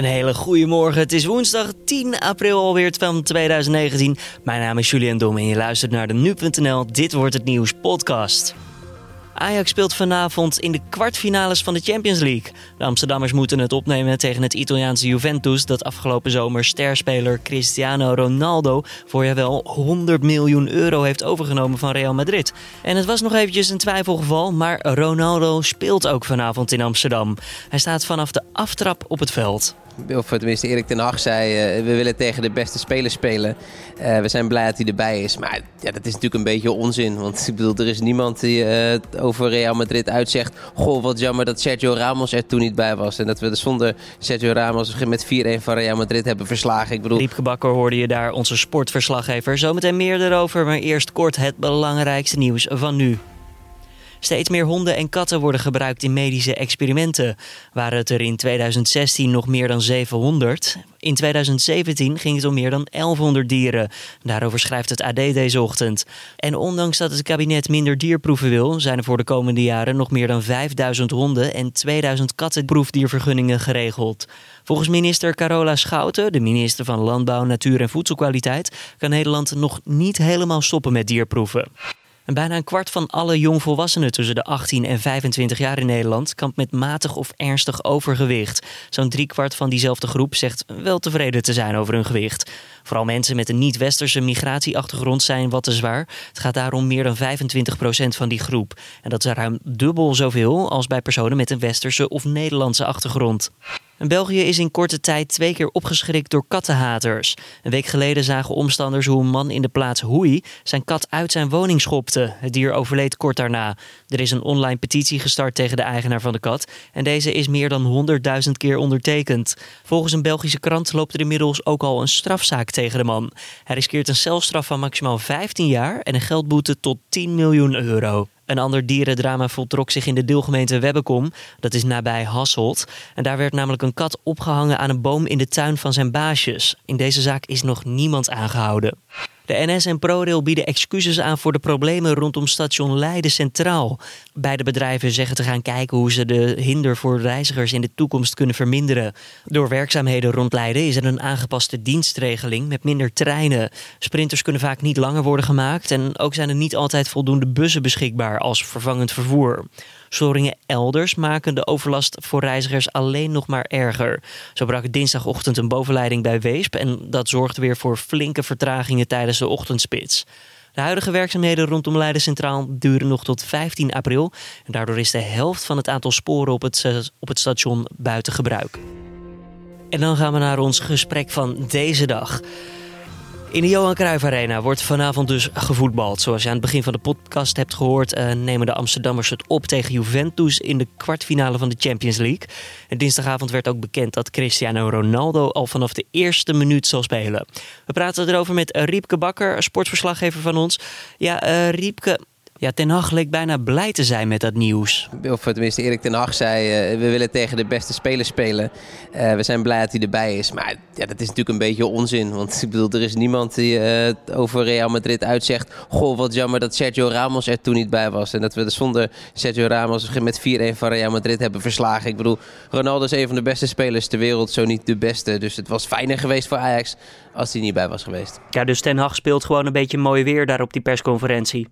Een hele goede morgen. Het is woensdag 10 april alweer van 2019. Mijn naam is Julian Dom en je luistert naar de Nu.nl Dit Wordt Het Nieuws podcast. Ajax speelt vanavond in de kwartfinales van de Champions League. De Amsterdammers moeten het opnemen tegen het Italiaanse Juventus... dat afgelopen zomer sterspeler Cristiano Ronaldo... voor je wel 100 miljoen euro heeft overgenomen van Real Madrid. En het was nog eventjes een twijfelgeval... maar Ronaldo speelt ook vanavond in Amsterdam. Hij staat vanaf de aftrap op het veld of tenminste Erik ten Hag zei, uh, we willen tegen de beste spelers spelen. Uh, we zijn blij dat hij erbij is. Maar ja, dat is natuurlijk een beetje onzin. Want ik bedoel, er is niemand die uh, over Real Madrid uitzegt... Goh, wat jammer dat Sergio Ramos er toen niet bij was. En dat we zonder Sergio Ramos met 4-1 van Real Madrid hebben verslagen. Ik bedoel... Riepke Bakker hoorde je daar, onze sportverslaggever. Zometeen meer erover, maar eerst kort het belangrijkste nieuws van nu. Steeds meer honden en katten worden gebruikt in medische experimenten. Waren het er in 2016 nog meer dan 700. In 2017 ging het om meer dan 1100 dieren. Daarover schrijft het AD deze ochtend. En ondanks dat het kabinet minder dierproeven wil, zijn er voor de komende jaren nog meer dan 5000 honden en 2000 kattenproefdiervergunningen geregeld. Volgens minister Carola Schouten, de minister van Landbouw, Natuur en Voedselkwaliteit, kan Nederland nog niet helemaal stoppen met dierproeven bijna een kwart van alle jongvolwassenen tussen de 18 en 25 jaar in Nederland kampt met matig of ernstig overgewicht. Zo'n driekwart van diezelfde groep zegt wel tevreden te zijn over hun gewicht. Vooral mensen met een niet-westerse migratieachtergrond zijn wat te zwaar. Het gaat daarom meer dan 25% van die groep. En dat is ruim dubbel zoveel als bij personen met een westerse of Nederlandse achtergrond. België is in korte tijd twee keer opgeschrikt door kattenhaters. Een week geleden zagen omstanders hoe een man in de plaats Hoei zijn kat uit zijn woning schopte. Het dier overleed kort daarna. Er is een online petitie gestart tegen de eigenaar van de kat en deze is meer dan 100.000 keer ondertekend. Volgens een Belgische krant loopt er inmiddels ook al een strafzaak tegen de man. Hij riskeert een celstraf van maximaal 15 jaar en een geldboete tot 10 miljoen euro. Een ander dierendrama voltrok zich in de deelgemeente Webbekom. Dat is nabij Hasselt. En daar werd namelijk een kat opgehangen aan een boom in de tuin van zijn baasjes. In deze zaak is nog niemand aangehouden. De NS en ProRail bieden excuses aan voor de problemen rondom station Leiden Centraal. Beide bedrijven zeggen te gaan kijken hoe ze de hinder voor reizigers in de toekomst kunnen verminderen. Door werkzaamheden rond Leiden is er een aangepaste dienstregeling met minder treinen. Sprinters kunnen vaak niet langer worden gemaakt en ook zijn er niet altijd voldoende bussen beschikbaar als vervangend vervoer. Storingen elders maken de overlast voor reizigers alleen nog maar erger. Zo brak dinsdagochtend een bovenleiding bij Weesp en dat zorgt weer voor flinke vertragingen tijdens de ochtendspits. De huidige werkzaamheden rondom Leiden Centraal duren nog tot 15 april. En daardoor is de helft van het aantal sporen op het, op het station buiten gebruik. En dan gaan we naar ons gesprek van deze dag. In de Johan Cruijff Arena wordt vanavond dus gevoetbald. Zoals je aan het begin van de podcast hebt gehoord, uh, nemen de Amsterdammers het op tegen Juventus in de kwartfinale van de Champions League. En dinsdagavond werd ook bekend dat Cristiano Ronaldo al vanaf de eerste minuut zal spelen. We praten erover met Riepke Bakker, sportverslaggever van ons. Ja, uh, Riepke, ja, Ten Hag leek bijna blij te zijn met dat nieuws. Of tenminste, Erik Ten Hag zei, uh, we willen tegen de beste spelers spelen. Uh, we zijn blij dat hij erbij is. Maar ja, dat is natuurlijk een beetje onzin. Want ik bedoel, er is niemand die uh, over Real Madrid uitzegt... Goh, wat jammer dat Sergio Ramos er toen niet bij was. En dat we zonder Sergio Ramos met 4-1 van Real Madrid hebben verslagen. Ik bedoel, Ronaldo is een van de beste spelers ter wereld, zo niet de beste. Dus het was fijner geweest voor Ajax als hij niet bij was geweest. Ja, dus Ten Hag speelt gewoon een beetje mooi weer daar op die persconferentie.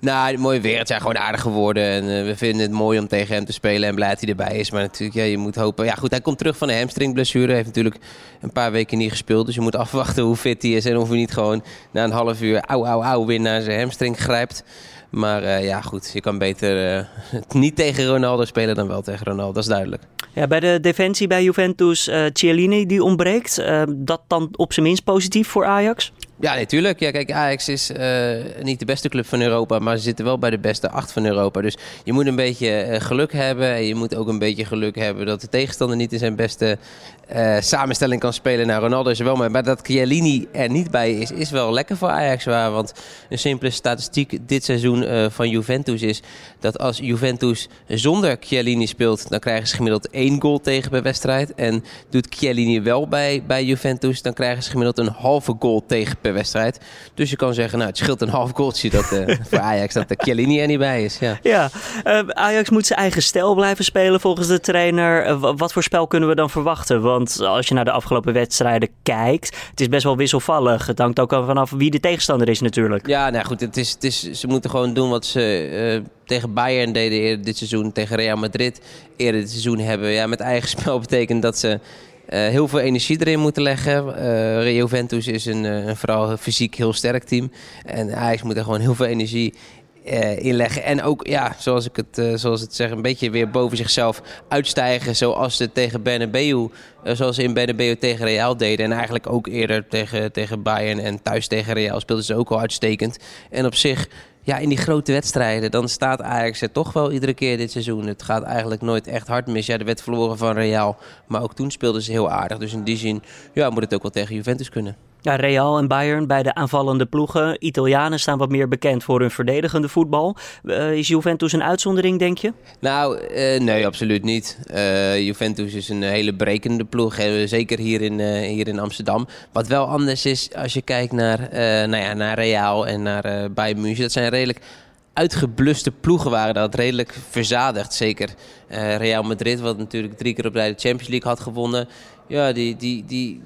Nou, mooi weer. Het zijn gewoon aardig geworden. En uh, we vinden het mooi om tegen hem te spelen en blij dat hij erbij is. Maar natuurlijk, ja, je moet hopen. Ja, goed, hij komt terug van een hamstringblessure. Heeft natuurlijk een paar weken niet gespeeld. Dus je moet afwachten hoe fit hij is. En of hij niet gewoon na een half uur auw, auw, auw weer naar zijn hamstring grijpt. Maar uh, ja, goed, je kan beter uh, niet tegen Ronaldo spelen dan wel tegen Ronaldo. Dat is duidelijk. Ja, bij de defensie bij Juventus, uh, Cialini die ontbreekt. dat dan op zijn minst positief voor Ajax? Ja, natuurlijk. Ja, kijk, Ajax is uh, niet de beste club van Europa, maar ze zitten wel bij de beste acht van Europa. Dus je moet een beetje uh, geluk hebben. En je moet ook een beetje geluk hebben dat de tegenstander niet in zijn beste uh, samenstelling kan spelen. Nou, Ronaldo is wel. Maar dat Chiellini er niet bij is, is wel lekker voor Ajax. Waar, want een simpele statistiek dit seizoen van Juventus is dat als Juventus zonder Chiellini speelt, dan krijgen ze gemiddeld één goal tegen per wedstrijd. En doet Chiellini wel bij, bij Juventus, dan krijgen ze gemiddeld een halve goal tegen wedstrijd. Dus je kan zeggen, nou, het scheelt een half goaltje dat, uh, voor Ajax dat de Chiellini er niet bij is. Ja, ja Ajax moet zijn eigen stijl blijven spelen volgens de trainer. wat voor spel kunnen we dan verwachten? Want als je naar de afgelopen wedstrijden kijkt, het is best wel wisselvallig. Het hangt ook vanaf wie de tegenstander is natuurlijk. Ja, nou goed, het is, het is, ze moeten gewoon doen wat ze tegen Bayern deden eerder dit seizoen, tegen Real Madrid eerder dit seizoen hebben. Ja, met eigen spel betekent dat ze heel veel energie erin moeten leggen. Uh, Juventus is een, uh, een, vooral fysiek heel sterk team. En Ajax moet er gewoon heel veel energie inleggen. En ook, ja, zoals ik het, zoals het zeg, een beetje weer boven zichzelf uitstijgen. Zoals ze tegen Bernabeu, zoals ze in Bernabeu tegen Real deden. En eigenlijk ook eerder tegen, tegen Bayern en thuis tegen Real speelden ze ook al uitstekend. En op zich ja, in die grote wedstrijden, dan staat Ajax er toch wel iedere keer dit seizoen. Het gaat eigenlijk nooit echt hard mis. Ja, de werd verloren van Real, maar ook toen speelden ze heel aardig. Dus in die zin ja, moet het ook wel tegen Juventus kunnen. Ja, Real en Bayern bij de aanvallende ploegen. Italianen staan wat meer bekend voor hun verdedigende voetbal. Uh, is Juventus een uitzondering, denk je? Nou, uh, nee, absoluut niet. Uh, Juventus is een hele brekende ploeg, zeker hier in, hier in Amsterdam. Wat wel anders is als je kijkt naar, nou ja, naar Real en naar Bayern München. Dat zijn redelijk uitgebluste ploegen waren dat. Redelijk verzadigd, zeker. Real Madrid, wat natuurlijk drie keer op rij de Champions League had gewonnen. Ja, die, die, die,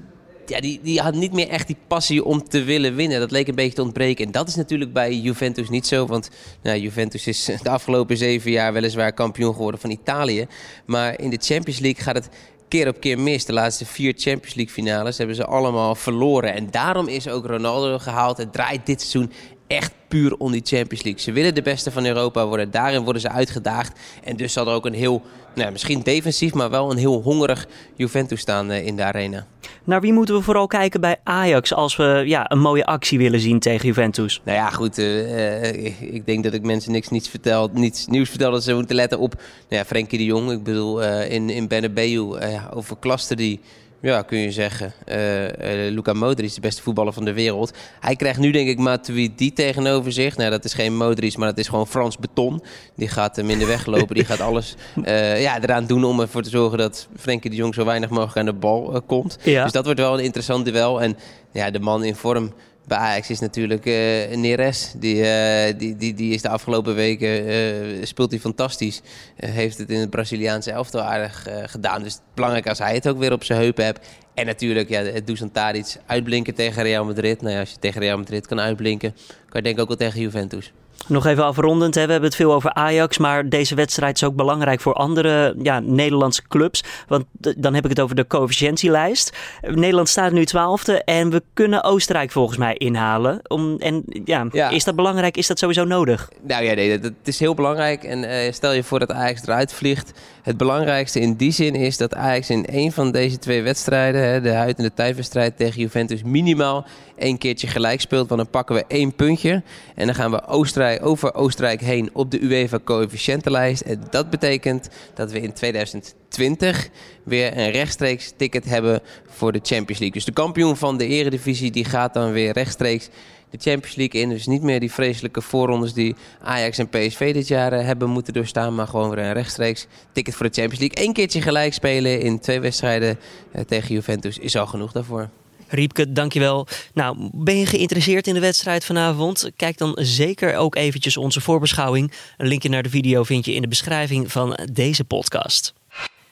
ja, die, die had niet meer echt die passie om te willen winnen. Dat leek een beetje te ontbreken. En dat is natuurlijk bij Juventus niet zo. Want nou, Juventus is de afgelopen zeven jaar weliswaar kampioen geworden van Italië. Maar in de Champions League gaat het keer op keer mis. De laatste vier Champions League finales hebben ze allemaal verloren. En daarom is ook Ronaldo gehaald. Het draait dit seizoen echt puur om die Champions League. Ze willen de beste van Europa worden. Daarin worden ze uitgedaagd. En dus zal er ook een heel, nou, misschien defensief, maar wel een heel hongerig Juventus staan uh, in de arena. Naar wie moeten we vooral kijken bij Ajax als we ja, een mooie actie willen zien tegen Juventus? Nou ja, goed. Uh, ik denk dat ik mensen niks, niets, vertel, niets nieuws vertel dat ze moeten letten op nou ja, Frenkie de Jong. Ik bedoel, in, in Bernabeu over Klaster die ja, kun je zeggen. Uh, uh, Luka Modric, de beste voetballer van de wereld. Hij krijgt nu denk ik Matuidi tegenover zich. Nou, dat is geen Modric, maar dat is gewoon Frans Beton. Die gaat hem in de weg lopen. Die gaat alles uh, ja, eraan doen om ervoor te zorgen dat Frenkie de Jong zo weinig mogelijk aan de bal komt. Ja. Dus dat wordt wel een interessant duel. En ja, de man in vorm bij Ajax is natuurlijk uh, Neres. Die, uh, die, die, die is de afgelopen weken uh, speelt hij fantastisch. heeft het in het Braziliaanse elftal aardig gedaan. Dus belangrijk als hij het ook weer op zijn heupen hebt. En natuurlijk, ja, Dusan Tadic uitblinken tegen Real Madrid. Nou ja, als je tegen Real Madrid kan uitblinken, kan je denk ik ook wel tegen Juventus. Nog even afrondend, hè. we hebben het veel over Ajax, maar deze wedstrijd is ook belangrijk voor andere ja, Nederlandse clubs. Want dan heb ik het over de coëfficiëntielijst. Nederland staat nu twaalfde en we kunnen Oostenrijk volgens mij inhalen. Om, en ja, is dat belangrijk? Is dat sowieso nodig? Nou ja, nee, dat, is heel belangrijk. En uh, stel je voor dat Ajax eruit vliegt. Het belangrijkste in die zin is dat Ajax in een van deze twee wedstrijden, hè, de huid- en de thuiswedstrijd tegen Juventus, minimaal één keertje gelijk speelt. Want dan pakken we één puntje en dan gaan we Oostenrijk, over Oostenrijk heen op de UEFA coëfficiëntenlijst. En dat betekent dat we in 2020 weer een rechtstreeks ticket hebben voor de Champions League. Dus de kampioen van de eredivisie die gaat dan weer rechtstreeks de Champions League in. Dus niet meer die vreselijke voorrondes die Ajax en PSV dit jaar eh, hebben moeten doorstaan. Maar gewoon weer een rechtstreeks ticket voor de Champions League. Eén keertje gelijk spelen in twee wedstrijden eh, tegen Juventus is al genoeg daarvoor. Riepke, dankjewel. Nou, ben je geïnteresseerd in de wedstrijd vanavond? Kijk dan zeker ook eventjes onze voorbeschouwing. Een linkje naar de video vind je in de beschrijving van deze podcast.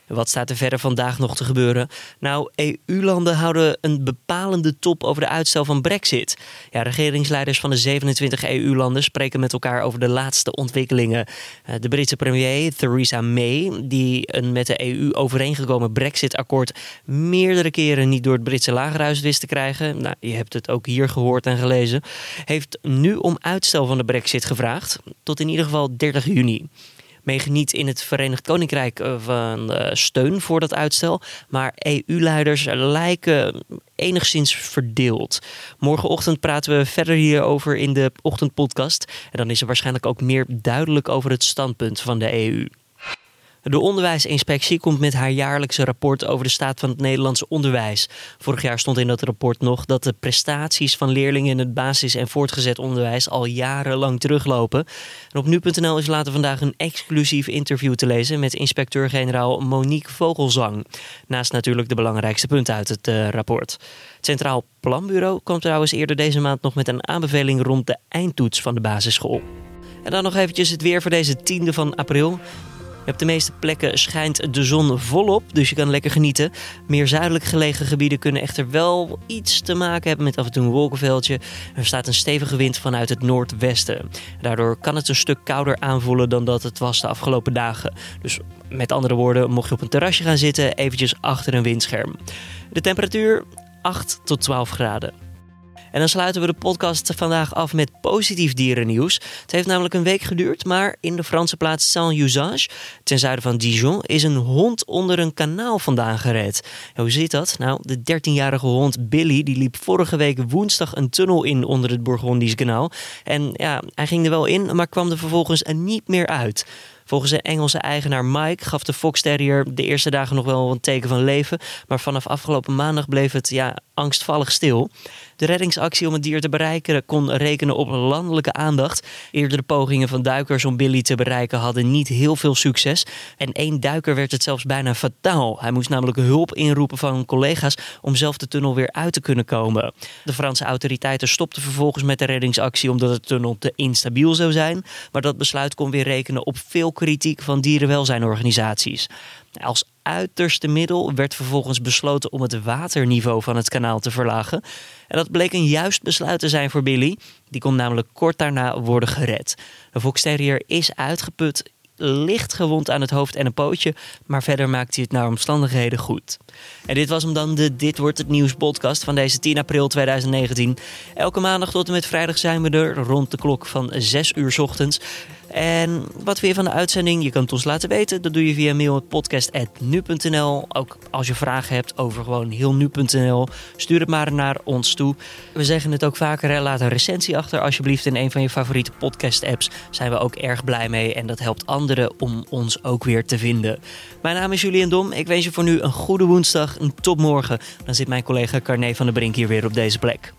Wat staat er verder vandaag nog te gebeuren? Nou, EU-landen houden een bepalende top over de uitstel van Brexit. Ja, regeringsleiders van de 27 EU-landen spreken met elkaar over de laatste ontwikkelingen. Eh, de Britse premier Theresa May, die een met de EU overeengekomen Brexit-akkoord meerdere keren niet door het Britse lagerhuis wist te krijgen, nou, je hebt het ook hier gehoord en gelezen, heeft nu om uitstel van de Brexit gevraagd, tot in ieder geval 30 juni geniet in het Verenigd Koninkrijk eh, van eh, steun voor dat uitstel. Maar EU-leiders lijken enigszins verdeeld. Morgenochtend praten we verder hierover in de ochtendpodcast. En dan is er waarschijnlijk ook meer duidelijk over het standpunt van de EU. De onderwijsinspectie komt met haar jaarlijkse rapport over de staat van het Nederlandse onderwijs. Vorig jaar stond in dat rapport nog dat de prestaties van leerlingen in het basis- en voortgezet onderwijs al jarenlang teruglopen. En op nu.nl is later vandaag een exclusief interview te lezen met inspecteur-generaal Monique Vogelzang. Naast natuurlijk de belangrijkste punten uit het uh, rapport. Het Centraal Planbureau komt trouwens eerder deze maand nog met een aanbeveling rond de eindtoets van de basisschool. En dan nog eventjes het weer voor deze tiende van april. Op de meeste plekken schijnt de zon volop, dus je kan lekker genieten. Meer zuidelijk gelegen gebieden kunnen echter wel iets te maken hebben met af en toe een wolkenveldje. Er staat een stevige wind vanuit het noordwesten. Daardoor kan het een stuk kouder aanvoelen dan dat het was de afgelopen dagen. Dus met andere woorden, mocht je op een terrasje gaan zitten, eventjes achter een windscherm. De temperatuur 8 tot 12 graden. En dan sluiten we de podcast vandaag af met positief dierennieuws. Het heeft namelijk een week geduurd, maar in de Franse plaats Saint-Usage, ten zuiden van Dijon, is een hond onder een kanaal vandaan gered. hoe zit dat? Nou, de 13-jarige hond Billy die liep vorige week woensdag een tunnel in onder het Bourgondisch kanaal. En ja, hij ging er wel in, maar kwam er vervolgens niet meer uit. Volgens de Engelse eigenaar Mike gaf de Fox Terrier de eerste dagen nog wel een teken van leven. Maar vanaf afgelopen maandag bleef het ja, angstvallig stil. De reddingsactie om het dier te bereiken kon rekenen op landelijke aandacht. Eerdere pogingen van duikers om Billy te bereiken hadden niet heel veel succes. En één duiker werd het zelfs bijna fataal. Hij moest namelijk hulp inroepen van collega's om zelf de tunnel weer uit te kunnen komen. De Franse autoriteiten stopten vervolgens met de reddingsactie omdat de tunnel te instabiel zou zijn. Maar dat besluit kon weer rekenen op veel kritiek van dierenwelzijnorganisaties. Als uiterste middel werd vervolgens besloten om het waterniveau van het kanaal te verlagen. En dat bleek een juist besluit te zijn voor Billy. Die kon namelijk kort daarna worden gered. De Fox Terrier is uitgeput, licht gewond aan het hoofd en een pootje, maar verder maakt hij het naar omstandigheden goed. En dit was hem dan de Dit wordt het nieuws podcast van deze 10 april 2019. Elke maandag tot en met vrijdag zijn we er rond de klok van 6 uur ochtends. En wat weer van de uitzending? Je kan het ons laten weten. Dat doe je via mail podcast.nu.nl. Ook als je vragen hebt over gewoon heel nu.nl, stuur het maar naar ons toe. We zeggen het ook vaker, laat een recensie achter alsjeblieft in een van je favoriete podcast apps. Zijn we ook erg blij mee en dat helpt anderen om ons ook weer te vinden. Mijn naam is Julian Dom. Ik wens je voor nu een goede woensdag, een topmorgen. Dan zit mijn collega Carne van der Brink hier weer op deze plek.